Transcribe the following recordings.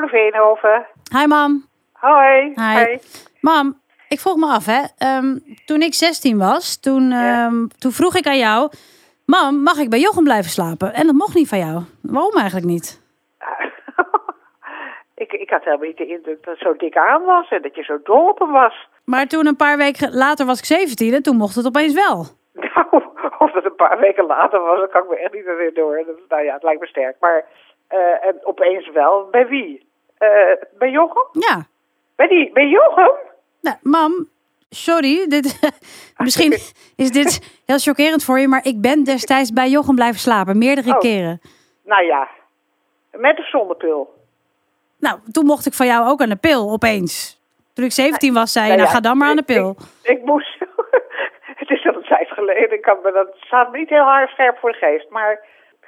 mevrouw Veenhoven. Hi mam. Hoi. Hi. Mam, ik vroeg me af, hè. Ehm, toen ik 16 was, toen, Ja. ehm, toen vroeg ik aan jou... Mam, mag ik bij Jochem blijven slapen? En dat mocht niet van jou. Waarom eigenlijk niet? ik, ik had helemaal niet de indruk dat het zo dik aan was en dat je zo dol op hem was. Maar toen een paar weken later was ik 17 en toen mocht het opeens wel. Nou, of dat een paar weken later was, dat kan ik me echt niet hoor. Dat, nou ja, het lijkt me sterk. Maar eh, en opeens wel. Bij wie? Eh, bij Jochem? Ja. Bij, die, bij Jochem? Nou, mam, sorry. Dit, misschien is dit heel chockerend voor je, maar ik ben destijds bij Jochem blijven slapen. Meerdere Oh. keren. Nou ja, met of zonder pil? Nou, toen mocht ik van jou ook aan de pil opeens. Toen ik 17 was, zei je, Nou nou ja, ga dan maar aan de pil. Ik, ik moest. het is al een tijd geleden. Ik kan me, dat staat me niet heel hard scherp voor de geest. Maar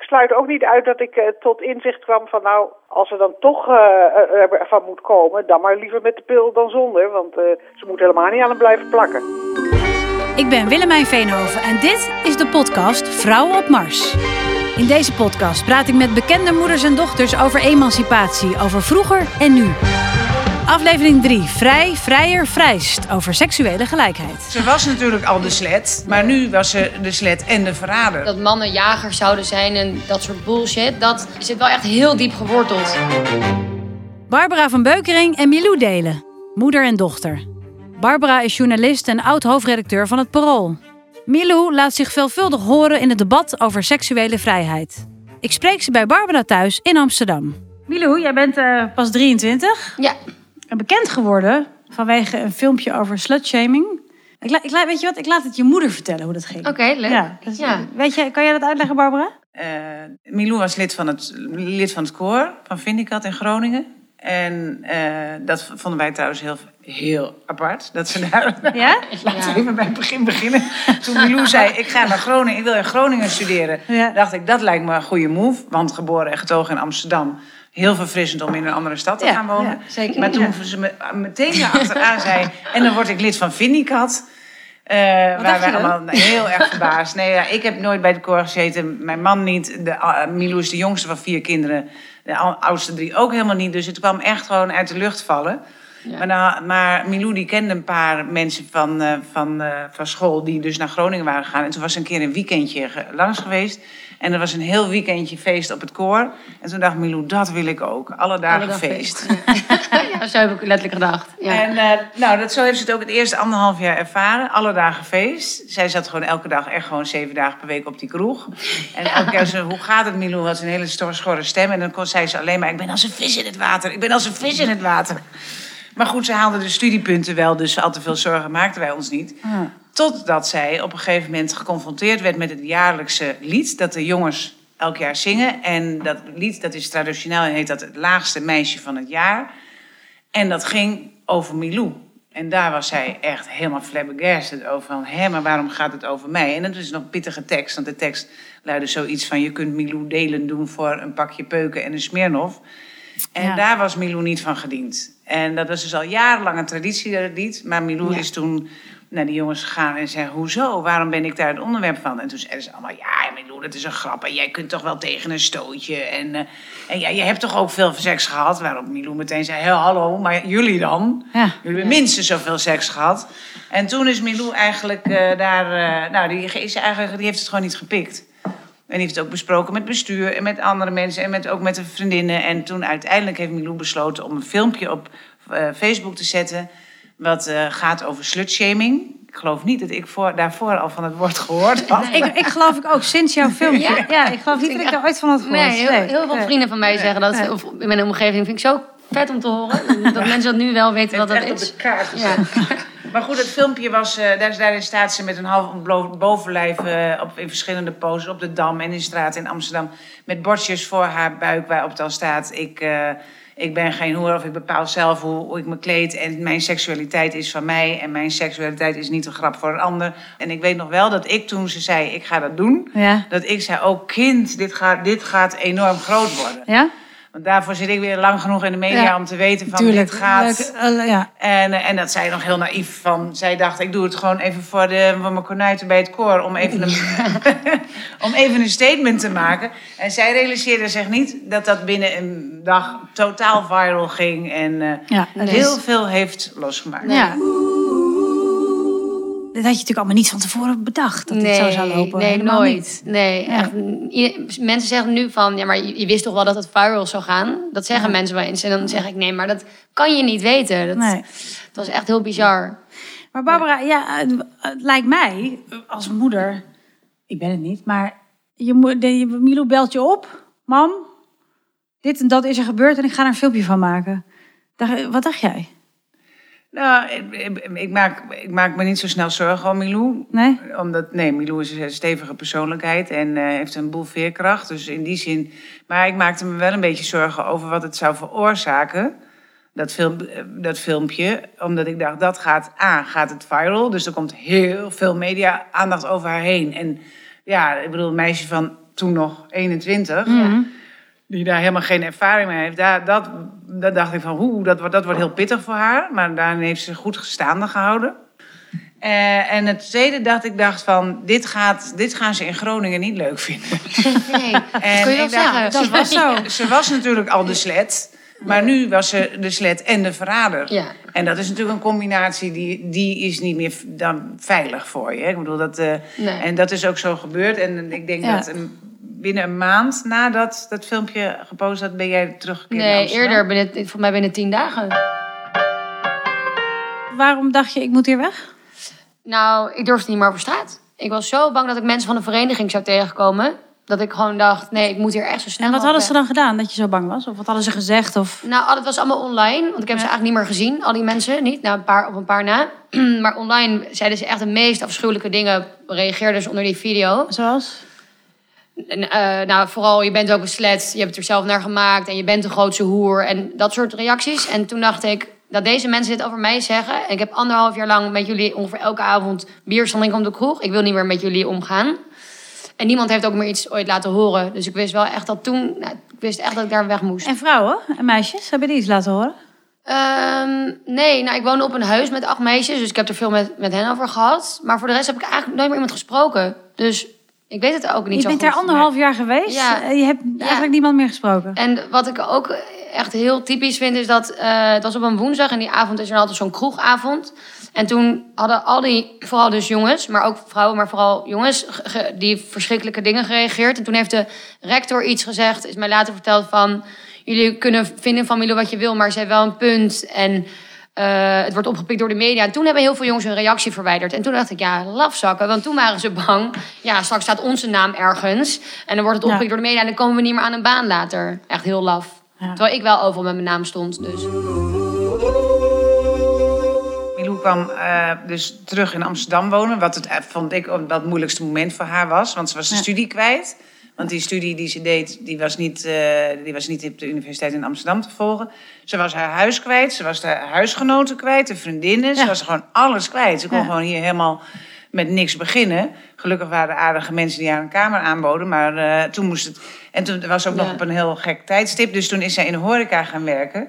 sluit ook niet uit dat ik eh, tot inzicht kwam van nou, als er dan toch eh, eh, ervan moet komen, dan maar liever met de pil dan zonder. Want ze moet helemaal niet aan hem blijven plakken. Ik ben Willemijn Veenhoven en dit is de podcast Vrouwen op Mars. In deze podcast praat ik met bekende moeders en dochters over emancipatie, over vroeger en nu. Aflevering 3, Vrij, Vrijer, Vrijst, over seksuele gelijkheid. Ze was natuurlijk al de slet, maar nu was ze de slet en de verrader. Dat mannen jagers zouden zijn en dat soort bullshit, dat zit wel echt heel diep geworteld. Barbara van Beukering en Milou Delen, moeder en dochter. Barbara is journalist en oud-hoofdredacteur van het Parool. Milou laat zich veelvuldig horen in het debat over seksuele vrijheid. Ik spreek ze bij Barbara thuis in Amsterdam. Milou, jij bent eh, pas 23 Ja, bekend geworden vanwege een filmpje over slutshaming. Ik, la- ik, la- weet je wat? Ik laat het je moeder vertellen hoe dat ging. oké, leuk. Ja, dus, Ja. Weet je, kan jij dat uitleggen, Barbara? Eh, Milou was lid van, het, lid van het koor van Vindicat in Groningen. En eh, dat vonden wij trouwens heel, heel apart. Dat ze daar... Ja? Laten we Ja. even bij het begin beginnen. Toen Milou zei, ik ga naar Groningen, ik wil in Groningen studeren. Ja. dacht ik, dat lijkt me een goede move. Want geboren en getogen in Amsterdam. Heel verfrissend om in een andere stad te Ja, gaan wonen. ja, zeker. Maar toen Ja. ze me meteen achteraan zei... en dan word ik lid van Vindicat... Eh dacht waren wij dan? allemaal heel erg verbaasd. Nee, ja, ik heb nooit bij de koor gezeten. Mijn man niet. De, uh, Milou is de jongste van vier kinderen. De ou- oudste drie ook helemaal niet. Dus het kwam echt gewoon uit de lucht vallen. Ja. Maar, nou, maar Milou die kende een paar mensen van, eh, van, eh, van school... die dus naar Groningen waren gegaan. En toen was ze een keer een weekendje langs geweest. En er was een heel weekendje feest op het koor. En toen dacht Milou, dat wil ik ook. Alle dagen Alle dag feest. Ja. ja, zo heb ik letterlijk gedacht. Ja. En eh, nou, dat, zo heeft ze het ook het eerste anderhalf jaar ervaren. Alle dagen feest. Zij zat gewoon elke dag echt gewoon zeven dagen per week op die kroeg. En elke keer ze, hoe gaat het Milou? Had ze een hele schorre stem. En dan kon, zei ze alleen maar, ik ben als een vis in het water. Ik ben als een vis in het water. Maar goed, ze haalde de studiepunten wel. Dus al te veel zorgen maakten wij ons niet. Totdat zij op een gegeven moment geconfronteerd werd met het jaarlijkse lied... dat de jongens elk jaar zingen. En dat lied, dat is traditioneel en heet dat het laagste meisje van het jaar... En dat ging over Milou. En daar was zij echt helemaal flabbergasted over. Van, hé, maar waarom gaat het over mij? En dat is nog een pittige tekst. Want de tekst luidde zoiets van... je kunt Milou delen doen voor een pakje peuken en een smeernof. En Ja. daar was Milou niet van gediend. En dat was dus al jarenlang een traditie, dat lied. Maar Milou Ja. is toen naar die jongens gegaan en zei... hoezo, waarom ben ik daar het onderwerp van? En toen zeiden ze allemaal... ja, Milou, dat is een grap. En jij kunt toch wel tegen een stootje. En, eh, en ja, je hebt toch ook veel seks gehad? Waarop Milou meteen zei... "Hé, hallo, maar jullie dan? Ja. Jullie hebben minstens zoveel seks gehad. En toen is Milou eigenlijk eh, daar... eh, nou, die, is eigenlijk, die heeft het gewoon niet gepikt. En die heeft het ook besproken met bestuur en met andere mensen en met, ook met de vriendinnen. En toen uiteindelijk heeft Milou besloten om een filmpje op Facebook te zetten. Wat eh, gaat over slutshaming. Ik geloof niet dat ik voor, daarvoor al van het woord gehoord had. Ik, ik geloof ik ook, sinds jouw filmpje. Ja, Ja. ik geloof niet dat ik er ooit van had gehoord. Nee, heel, heel veel vrienden van mij zeggen dat, of in mijn omgeving vind ik zo vet om te horen. Dat mensen dat nu wel weten wat dat echt op is. de kaart Ja. gezet. Maar goed, het filmpje was... eh, daar, daarin staat ze met een half bovenlijf... eh, op, in verschillende poses op de Dam en in straat in Amsterdam... met bordjes voor haar buik waarop dan staat... ik, eh, ik ben geen hoer of ik bepaal zelf hoe, hoe ik me kleed... en mijn seksualiteit is van mij... en mijn seksualiteit is niet een grap voor een ander. En ik weet nog wel dat ik toen ze zei, ik ga dat doen... Ja. dat ik zei, oh kind, dit gaat, dit gaat enorm groot worden. Ja? Want daarvoor zit ik weer lang genoeg in de media Ja, om te weten van Tuurlijk. dit gaat... Leuk, eh, ja. En, eh, en dat zij nog heel naïef van. Zij dacht, ik doe het gewoon even voor, de, voor mijn kornuiten bij het koor. Om even, een, om even een statement te maken. En zij realiseerde zich niet dat dat binnen een dag totaal viral ging. En eh, heel veel heeft losgemaakt. Ja. Dat had je natuurlijk allemaal niet van tevoren bedacht, dat dit zo zou lopen. Nee, Helemaal nooit. niet. Nee, Ja. echt, mensen zeggen nu van, ja, maar je, je wist toch wel dat het viral zou gaan? Dat zeggen Ja. mensen wel eens. En dan zeg ik, nee, maar dat kan je niet weten. Dat, Nee. dat was echt heel bizar. Maar Barbara, ja, het, het lijkt mij als moeder, ik ben het niet, maar je, je- Milou belt je op, mam, dit en dat is er gebeurd en ik ga er een filmpje van maken. Dacht- wat dacht jij? Nou, ik, maak, ik maak me niet zo snel zorgen om Milou. Nee? Omdat, nee, Milou is een stevige persoonlijkheid en eh, heeft een boel veerkracht. Dus in die zin. Maar ik maakte me wel een beetje zorgen over wat het zou veroorzaken. Dat, film, eh, dat filmpje. Omdat ik dacht, dat gaat A, gaat het viral. Dus er komt heel veel media-aandacht over haar heen. En ja, ik bedoel, een meisje van toen nog 21. Die daar helemaal geen ervaring mee heeft. Daar, dat, dat dacht ik van, hoe, dat, wordt- dat wordt heel pittig voor haar. Maar daarin heeft ze goed gestaande gehouden. Eh, en het tweede dat ik dacht van, dit, gaat, dit gaan ze in Groningen niet leuk vinden. Nee, dat En kun je dacht, zeggen. dat was zo. Ze was natuurlijk al de slet, maar nu was ze de slet en de verrader. Ja. En dat is natuurlijk een combinatie die, die is niet meer dan veilig voor je. hè. Ik bedoel, dat, eh, Nee. En dat is ook zo gebeurd. En ik denk Ja. dat een- binnen een maand nadat dat filmpje gepost had, ben jij teruggekeerd Nee, eerder, binnen, volgens mij binnen tien dagen. Waarom dacht je, ik moet hier weg? Nou, ik durfde niet meer over straat. Ik was zo bang dat ik mensen van de vereniging zou tegenkomen. Dat ik gewoon dacht, nee, ik moet hier echt zo snel En wat hadden ze dan gedaan, dat je zo bang was? Of wat hadden ze gezegd? Of... Nou, het was allemaal online. Want ik heb ze eigenlijk niet meer gezien, al die mensen. Niet, nou, een paar, op een paar na. maar online zeiden ze echt de meest afschuwelijke dingen. Reageerden ze onder die video. Zoals? Eh, nou, vooral, je bent ook een slet. Je hebt het er zelf naar gemaakt. En je bent de grootste hoer. En dat soort reacties. En toen dacht ik, dat deze mensen dit over mij zeggen. En ik heb anderhalf jaar lang met jullie ongeveer elke avond bier stond ik om de kroeg. Ik wil niet meer met jullie omgaan. En niemand heeft ook meer iets ooit laten horen. Dus ik wist wel echt dat toen... Nou, ik wist echt dat ik daar weg moest. En vrouwen en meisjes, hebben die iets laten horen? Ehm, nee, nou, ik woonde op een huis met acht meisjes. Dus ik heb er veel met, met hen over gehad. Maar voor de rest heb ik eigenlijk nooit meer iemand gesproken. Dus ik weet het ook niet je bent daar anderhalf jaar geweest. Ja. en Je hebt eigenlijk niemand meer gesproken. En wat ik ook echt heel typisch vind, is dat eh, het was op een woensdag en die avond is er altijd zo'n kroegavond. En toen hadden al die, vooral dus jongens, maar ook vrouwen, maar vooral jongens, ge- ge- die verschrikkelijke dingen gereageerd. En toen heeft de rector iets gezegd, is mij later verteld van, jullie kunnen vinden van Milo wat je wil, maar ze heeft wel een punt. En eh, het wordt opgepikt door de media. En toen hebben heel veel jongens hun reactie verwijderd. En toen dacht ik, ja, lafzakken. Want toen waren ze bang. Ja, straks staat onze naam ergens. En dan wordt het Ja. opgepikt door de media. En dan komen we niet meer aan een baan later. Echt heel laf. Ja. Terwijl ik wel overal met mijn naam stond. Dus. Milou kwam eh, dus terug in Amsterdam wonen. Wat het, eh, vond ik het moeilijkste moment voor haar was. Want ze was de Ja. studie kwijt. Want die studie die ze deed, die was, niet, eh, die was niet op de universiteit in Amsterdam te volgen. Ze was haar huis kwijt. Ze was de huisgenoten kwijt, de vriendinnen. Ze was gewoon alles kwijt. Ze kon Ja. gewoon hier helemaal met niks beginnen. Gelukkig waren er aardige mensen die haar een kamer aanboden. Maar eh, toen moest het... En toen was ook nog op een heel gek tijdstip. Dus toen is zij in de horeca gaan werken.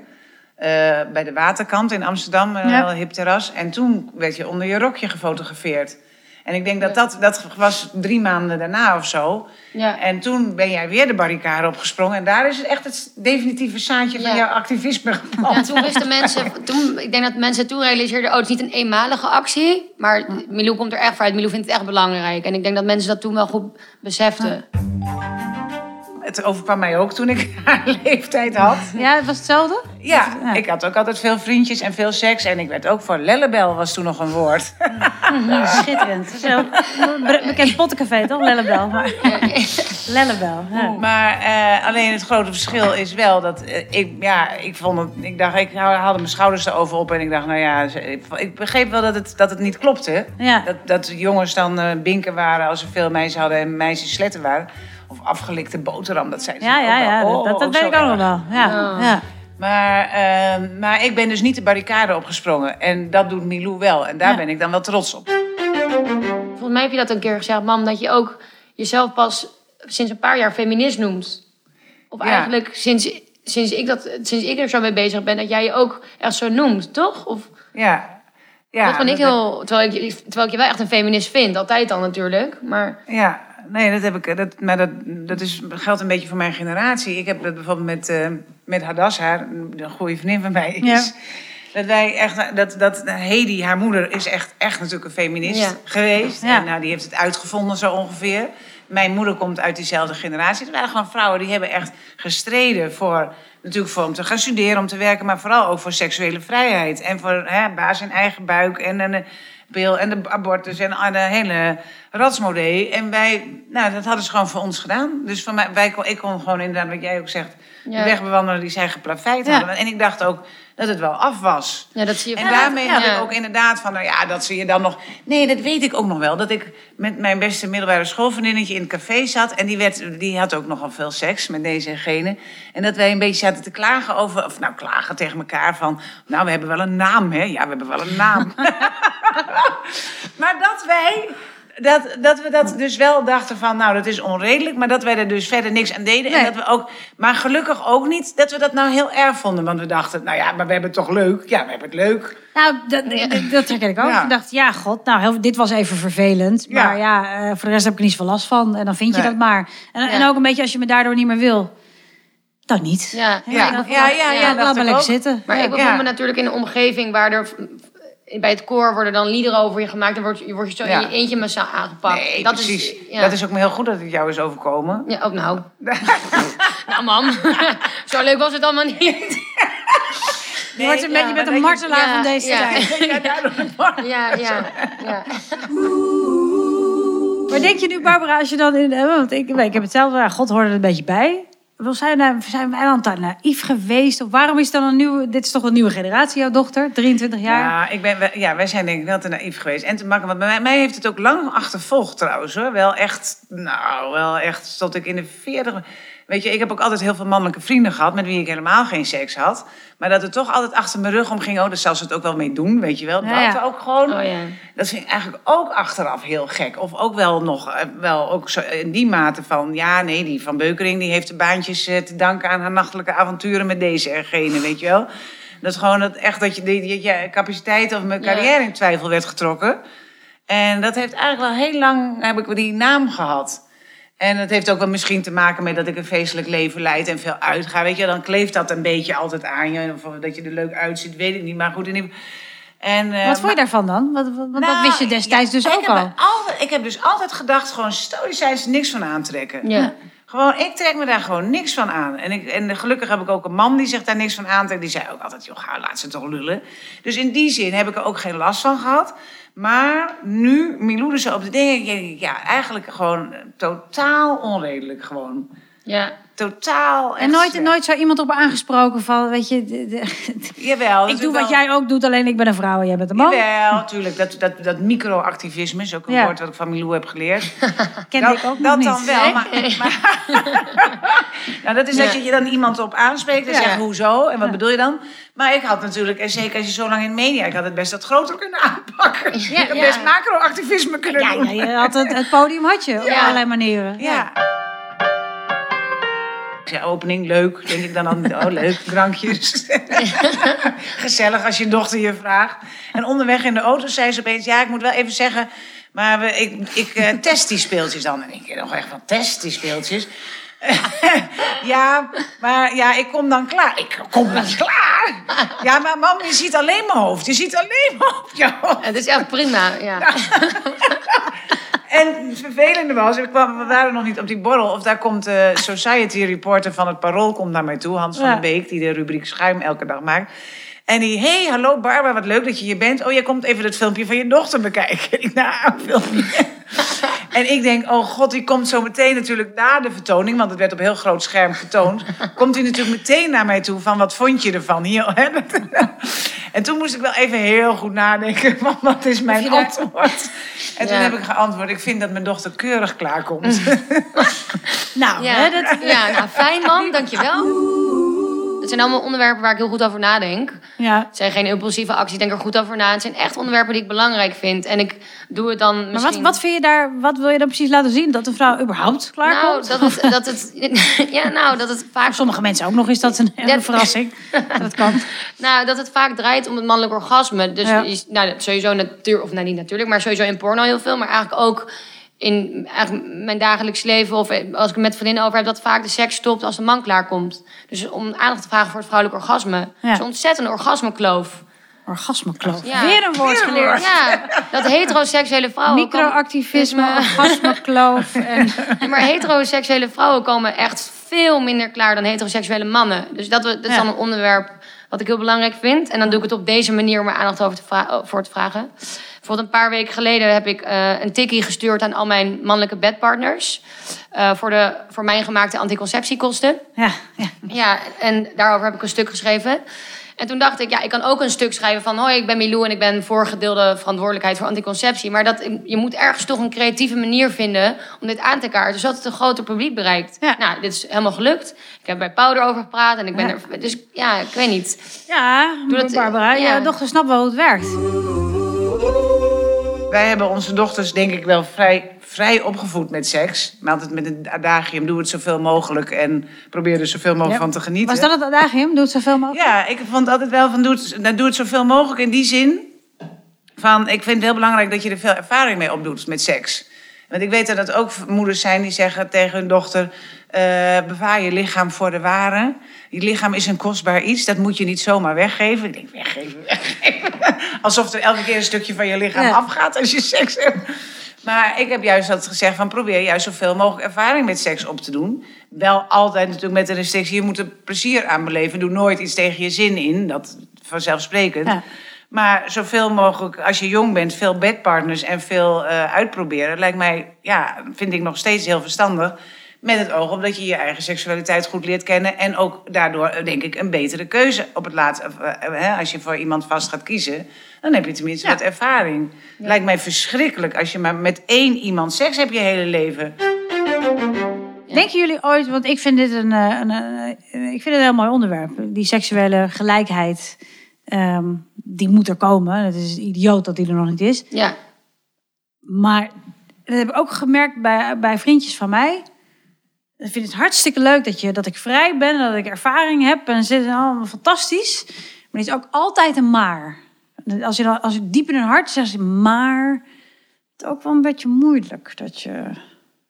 eh, bij de waterkant in Amsterdam, een heel hip terras. En toen werd je onder je rokje gefotografeerd. En ik denk dat dat, dat was drie maanden daarna of zo. Ja. En toen ben jij weer de barricade opgesprongen. En daar is het echt het definitieve zaadje van jouw activisme geplant. Ja, toen wisten mensen, toen, ik denk dat mensen toen realiseerden, oh, het is niet een eenmalige actie, maar Milou komt er echt voor uit. Milou vindt het echt belangrijk. En ik denk dat mensen dat toen wel goed beseften. Het overkwam mij ook toen ik haar leeftijd had. Ja, het was hetzelfde? Ja, Ja. ik had ook altijd veel vriendjes en veel seks. En ik werd ook voor lellebel, was toen nog een woord. Schitterend. Zo, be- bekend pottencafé, toch? Lellebel. Maar... Lellebel, ja. Maar eh, alleen het grote verschil is wel dat eh, ik, ja, ik vond het, ik dacht, ik haalde mijn schouders erover op en ik dacht, nou ja, ze- ik, ik begreep wel dat het, dat het niet klopte. Ja. Dat, dat jongens dan eh, binken waren als er veel meisjes hadden en meisjes sletten waren. Of afgelikte boterham, dat zei ze Ja, ook ja, wel. ja. Oh, Dat, dat, dat weet ik ook nog wel. Ja, Ja. ja. Maar, ehm, maar ik ben dus niet de barricade opgesprongen. En dat doet Milou wel. En daar Ja. ben ik dan wel trots op. Volgens mij heb je dat een keer gezegd, mam, dat je ook jezelf pas sinds een paar jaar feminist noemt. Of Ja. eigenlijk sinds, sinds ik, dat, sinds ik er zo mee bezig ben, dat jij je ook echt zo noemt, toch? Of, Ja. ja dat vind ik dat- heel... Terwijl ik, je- terwijl ik je wel echt een feminist vind. Altijd dan natuurlijk. Maar Ja, nee, dat heb ik. Dat, maar dat, dat is, geldt een beetje voor mijn generatie. Ik heb dat bijvoorbeeld met, eh met Hadassah, een goede vriendin van mij is. Ja. Dat wij echt, dat, dat Hedy, haar moeder, is echt, echt natuurlijk een feminist Ja. geweest. Ja. En nou, die heeft het uitgevonden zo ongeveer. Mijn moeder komt uit diezelfde generatie. Het waren gewoon vrouwen die hebben echt gestreden voor, natuurlijk voor om te gaan studeren, om te werken, maar vooral ook voor seksuele vrijheid. En voor hè, baas in eigen buik en een en de abortus en de hele ratsmodee. En wij, nou, dat hadden ze gewoon voor ons gedaan. Dus voor mij, wij, kon- ik kon gewoon inderdaad, wat jij ook zegt, Ja. de weg bewandelen die zij geplaveid hadden. En ik dacht ook dat het wel af was. ja, dat zie je En daarmee had ik ook inderdaad van, nou ja, dat zie je dan nog... Nee, dat weet ik ook nog wel. Dat ik met mijn beste middelbare schoolvriendinnetje in het café zat... en die, werd, die had ook nogal veel seks met deze en gene. En dat wij een beetje zaten te klagen over... of nou, klagen tegen elkaar van... nou, we hebben wel een naam, hè? Ja, we hebben wel een naam. maar dat wij... Dat, dat we dat dus wel dachten van, nou, dat is onredelijk... maar dat wij er dus verder niks aan deden. En dat we ook, maar gelukkig ook niet dat we dat nou heel erg vonden. Want we dachten, nou ja, maar we hebben het toch leuk? Ja, we hebben het leuk. Nou, dat, dat, herken ik ook. Ja. Ik dacht, ja, god, nou, heel- dit was even vervelend. Ja. Maar ja, eh, voor de rest heb ik er niet zoveel last van. En dan vind je Nee. dat maar. En, en Ja. ook een beetje als je me daardoor niet meer wil. Dan niet. Ja. Ja, ja, ja, ja, laat dacht maar ik lekker ook. zitten. Maar Ja. ik bevoel Ja. me natuurlijk in een omgeving waar er... Bij het koor worden dan liederen over je gemaakt. Dan word je, word je zo Ja. in je eentje massaal aangepakt. Nee, dat precies. Is, ja. Dat is ook maar heel goed dat het jou is overkomen. Ja, ook nou. nou, mam. zo leuk was het allemaal niet. Je, wordt een, beetje- maar een martelaar van deze ja. tijd. Ja. Ja, ja, ja. Maar denk je nu, Barbara, als je dan in... Want ik, ik heb het zelf, God hoorde er een beetje bij. Zijn, zijn wij dan te naïef geweest? Of waarom is dan een nieuwe... Dit is toch een nieuwe generatie, jouw dochter? 23 jaar? Ja, ik ben, ja, wij zijn denk ik wel te naïef geweest. En te makkelijk. Want bij mij, mij heeft het ook lang achtervolgd trouwens. Hoor. Wel echt, nou, wel echt tot ik in de 40... Weet je, ik heb ook altijd heel veel mannelijke vrienden gehad... met wie ik helemaal geen seks had. Maar dat het toch altijd achter mijn rug om ging... oh, daar zal ze het ook wel mee doen, weet je wel. Ja, ja. Dat ook gewoon... Oh ja. Dat vind ik eigenlijk ook achteraf heel gek. Of ook wel nog, eh, wel ook zo in die mate van... ja, nee, die Van Beukering die heeft de baantjes eh, te danken... aan haar nachtelijke avonturen met deze en gene, weet je wel. Dat is gewoon dat, echt dat je, capaciteit of mijn carrière in twijfel werd getrokken. En dat heeft eigenlijk wel heel lang, heb ik die naam gehad. En dat heeft ook wel misschien te maken met dat ik een feestelijk leven leid en veel uitga. Weet je, dan kleeft dat een beetje altijd aan je. Of dat je er leuk uitziet, weet ik niet. Maar goed, in ieder en, eh, Wat vond je daarvan dan? Wat, wat, want dat nou, wist je destijds ja, dus ik ook heb al. altijd. Ik heb dus altijd gedacht, gewoon stoïcijns niks van aantrekken. Ja. Gewoon, ik trek me daar gewoon niks van aan. En, ik, en gelukkig heb ik ook een man die zich daar niks van aantrekt. Die zei ook altijd, joh, laat ze toch lullen. Dus in die zin heb ik er ook geen last van gehad. Maar nu, Milou zo op de dingen, ja, eigenlijk gewoon totaal onredelijk gewoon. Ja. Totaal. En nooit, slecht. nooit zo iemand op aangesproken van, weet je... de- de- Jawel. dat ik doe wel- wat jij ook doet, alleen ik ben een vrouw en jij bent een man. Jawel, tuurlijk. Dat, dat, dat microactivisme is ook een Ja. woord wat ik van Milou heb geleerd. Dat, ik ook dat niet. dan wel. Maar, maar, nou, dat is dat je je dan iemand op aanspreekt en Ja. zegt hoezo en wat bedoel je dan? Maar ik had natuurlijk, en zeker als je zo lang in media, ik had het best wat groter kunnen aanpakken. ik had ja. best macroactivisme kunnen doen. ja, je had het, het podium had je op allerlei manieren. Ja. Ja, opening, leuk. Denk ik dan aan, oh leuk, drankjes. Gezellig als je dochter je vraagt. En onderweg in de auto zei ze opeens, ja, ik moet wel even zeggen... maar we, ik, ik eh, test die speeltjes dan. En ik nog echt van, test die speeltjes? ja, maar ja, ik kom dan klaar. Ik kom dan klaar? Ja, maar mam, je ziet alleen mijn hoofd. Je ziet alleen mijn hoofd, joh. Het is echt prima, ja. En het vervelende was, we, waren nog niet op die borrel... of daar komt de Society Reporter van het Parool komt naar mij toe... Hans van Ja. Beek, die de rubriek Schuim elke dag maakt... En die, hey, hallo Barbara, wat leuk dat je hier bent. Oh, jij komt even het filmpje van je dochter bekijken. Ik, nou, filmpje. En ik denk, oh god, die komt zo meteen natuurlijk na de vertoning... want het werd op heel groot scherm getoond... komt hij natuurlijk meteen naar mij toe van, wat vond je ervan? Hier, hè? en toen moest ik wel even heel goed nadenken... van wat is mijn daar- antwoord? En toen Ja. heb ik geantwoord, ik vind dat mijn dochter keurig klaarkomt. Nou, Ja, hè, dat, ja nou, fijn man, dankjewel. Het zijn allemaal onderwerpen waar ik heel goed over nadenk. Ja. Het zijn geen impulsieve acties, ik denk er goed over na. Het zijn echt onderwerpen die ik belangrijk vind. En ik doe het dan Maar misschien... wat, wat vind je daar, wat wil je dan precies laten zien? Dat een vrouw überhaupt klaar Nou, komt? dat het, dat het, ja, nou, dat het vaak Voor sommige mensen ook nog is dat een verrassing. dat kan. Nou, dat het vaak draait om het mannelijk orgasme. Dus Ja. nou, sowieso natuurlijk, of nou niet natuurlijk, maar sowieso in porno heel veel. Maar eigenlijk ook in mijn dagelijks leven of als ik het met vriendinnen over heb, dat vaak de seks stopt als de man klaarkomt. Dus om aandacht te vragen voor het vrouwelijk orgasme. Ja. Het is een ontzettende orgasmekloof. Orgasmekloof. Ja. Weer een woord geleerd. Ja, dat heteroseksuele vrouwen. Microactivisme, orgasmekloof. En... Ja, maar heteroseksuele vrouwen komen echt veel minder klaar dan heteroseksuele mannen. Dus dat, dat is dan een onderwerp wat ik heel belangrijk vind. En dan doe ik het op deze manier om er aandacht over te voor te vragen. Bijvoorbeeld een paar weken geleden heb ik eh, een tikkie gestuurd aan al mijn mannelijke bedpartners. eh, voor, de, voor mijn gemaakte anticonceptiekosten. Ja, ja. Ja, en daarover heb ik een stuk geschreven. En toen dacht ik, ja, ik kan ook een stuk schrijven van... hoi, ik ben Milou en ik ben voorgedeelde verantwoordelijkheid voor anticonceptie. Maar dat, je moet ergens toch een creatieve manier vinden om dit aan te kaarten... zodat het een groter publiek bereikt. Ja. Nou, dit is helemaal gelukt. Ik heb bij Powder over gepraat en ik ben Ja. er... Dus ja, ik weet niet. ja Doe dat- Barbara, ja. je dochter snapt wel hoe het werkt. Wij hebben onze dochters denk ik wel vrij, vrij opgevoed met seks. Maar altijd met een adagium, doe het zoveel mogelijk en probeer er zoveel mogelijk Ja. van te genieten. Was dat het adagium? Doe het zoveel mogelijk. Ja, ik vond altijd wel van doe het, nou, doe het zoveel mogelijk in die zin. Van, ik vind het heel belangrijk dat je er veel ervaring mee opdoet met seks. Want ik weet dat het ook moeders zijn die zeggen tegen hun dochter... eh, bewaar je lichaam voor de ware. Je lichaam is een kostbaar iets, dat moet je niet zomaar weggeven. Ik denk, weggeven, weggeven. Alsof er elke keer een stukje van je lichaam Ja. afgaat als je seks hebt. Maar ik heb juist altijd gezegd van probeer juist zoveel mogelijk ervaring met seks op te doen. Wel altijd natuurlijk met de restrictie, je moet er plezier aan beleven. Doe nooit iets tegen je zin in, dat vanzelfsprekend. Ja. Maar zoveel mogelijk, als je jong bent, veel bedpartners en veel eh, uitproberen, lijkt mij, ja, vind ik nog steeds heel verstandig. Met het oog op dat je je eigen seksualiteit goed leert kennen. En ook daardoor, eh, denk ik, een betere keuze op het laatste. of, eh, hè, als je voor iemand vast gaat kiezen, dan heb je tenminste Ja. wat ervaring. Lijkt mij verschrikkelijk als je maar met één iemand seks hebt je hele leven. Denken jullie ooit, want ik vind dit een, eh, een, eh, ik vind het een heel mooi onderwerp. Die seksuele gelijkheid, ehm, die moet er komen. Het is idioot dat die er nog niet is. Ja, Maar dat heb ik ook gemerkt bij, bij vriendjes van mij. Ik vind het hartstikke leuk dat, je, dat ik vrij ben, dat ik ervaring heb. En zit allemaal fantastisch. Maar het is ook altijd een maar. Als je, dan, als je diep in hun hart zegt, maar het is ook wel een beetje moeilijk dat je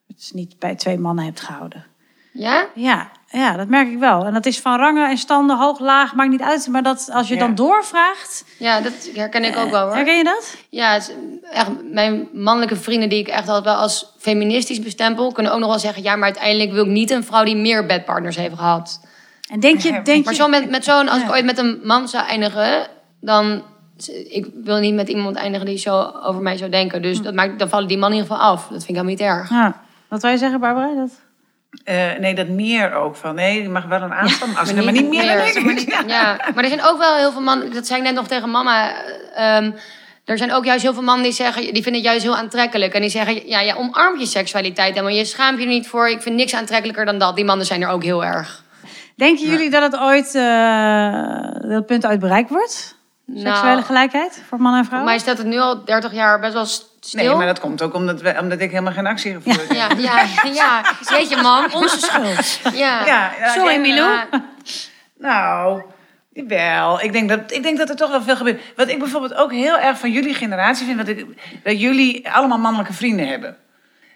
het niet bij twee mannen hebt gehouden. ja? Ja, ja, dat merk ik wel. En dat is van rangen en standen, hoog, laag, maakt niet uit. Maar dat als je Ja. dan doorvraagt, Ja, dat herken ik ook wel hoor. herken je dat? Ja, het is echt, mijn mannelijke vrienden die ik echt altijd wel als feministisch bestempel... kunnen ook nog wel zeggen... ja, maar uiteindelijk wil ik niet een vrouw die meer bedpartners heeft gehad. En denk je, denk Maar zo met, met zo'n, als ik ooit met een man zou eindigen, dan. Ik wil niet met iemand eindigen die zo over mij zou denken. Hm. Dus dat maakt, dan vallen die man in ieder geval af. Dat vind ik helemaal niet erg. Ja. Wat wil je zeggen, Barbara? Dat... Eh, nee, dat meer ook van. Nee, je mag wel een aanstand afstaan, maar, niet meer dan meer. ik. Maar niet- ja, maar er zijn ook wel heel veel mannen. Dat zei ik net nog tegen mama. ehm, er zijn ook juist heel veel mannen die zeggen, die vinden het juist heel aantrekkelijk. En die zeggen, ja, ja omarm je seksualiteit. En maar je schaamt je er niet voor. Ik vind niks aantrekkelijker dan dat. Die mannen zijn er ook heel erg. Denken jullie dat het ooit eh, dat punt uit bereikt wordt? Seksuele Nou, gelijkheid voor mannen en voor vrouwen? mij staat het nu al 30 jaar best wel stil. Nee, maar dat komt ook omdat, we, omdat ik helemaal geen actie gevoerd heb. Ja, ja, ja. Weet je, man. Onze schuld. Ja. Ja, ja, Sorry, ja, Milou. Ja. Nou, wel. Ik denk, dat, ik denk dat er toch wel veel gebeurt. Wat ik bijvoorbeeld ook heel erg van jullie generatie vind... Dat, ik, dat jullie allemaal mannelijke vrienden hebben.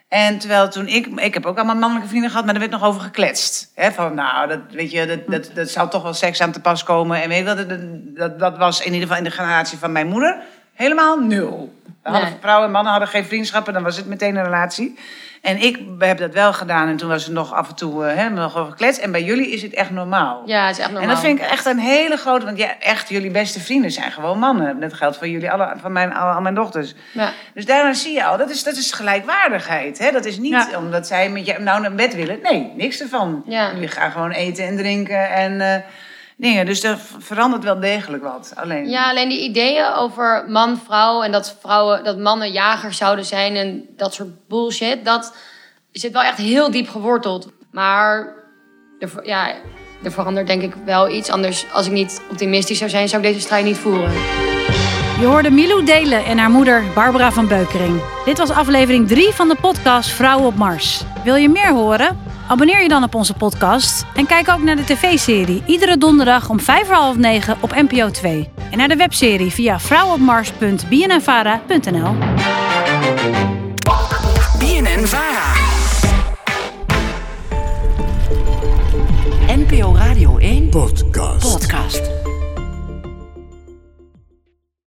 En terwijl toen ik... Ik heb ook allemaal mannelijke vrienden gehad, maar er werd nog over gekletst. Hè, van, nou, dat, weet je, dat, dat, dat zou toch wel seks aan te pas komen. En weet je dat, dat, dat was in ieder geval in de generatie van mijn moeder helemaal nul. We hadden, Nee. Vrouwen en mannen hadden geen vriendschappen, dan was het meteen een relatie. En ik heb dat wel gedaan en toen was het nog af en toe eh, hè, nog over gekletst. En bij jullie is het echt normaal. Ja, het is echt normaal. En dat vind ik echt een hele grote... Want ja, echt, jullie beste vrienden zijn gewoon mannen. Dat geldt voor jullie, alle, van mijn, al, mijn dochters. Ja. Dus daarna zie je al, dat is, dat is gelijkwaardigheid. Hè? Dat is niet Ja. omdat zij met je nou naar bed willen. Nee, niks ervan. Ja. Jullie gaan gewoon eten en drinken en eh, dingen. Dus er verandert wel degelijk wat. Alleen, Ja, alleen die ideeën over man, vrouw en dat vrouwen, dat mannen jagers zouden zijn en dat soort bullshit, dat zit wel echt heel diep geworteld. Maar de, ja, er verandert denk ik wel iets. Anders, als ik niet optimistisch zou zijn, zou ik deze strijd niet voeren. Je hoorde Milou Delen en haar moeder Barbara van Beukering. Dit was aflevering 3 van de podcast Vrouwen op Mars. Wil je meer horen? Abonneer je dan op onze podcast en kijk ook naar de tv-serie iedere donderdag om 5 voor half 9 op NPO 2. En naar de webserie via vrouwenopmars.bnnvara.nl. BNN Vara. NPO Radio 1 Podcast. podcast.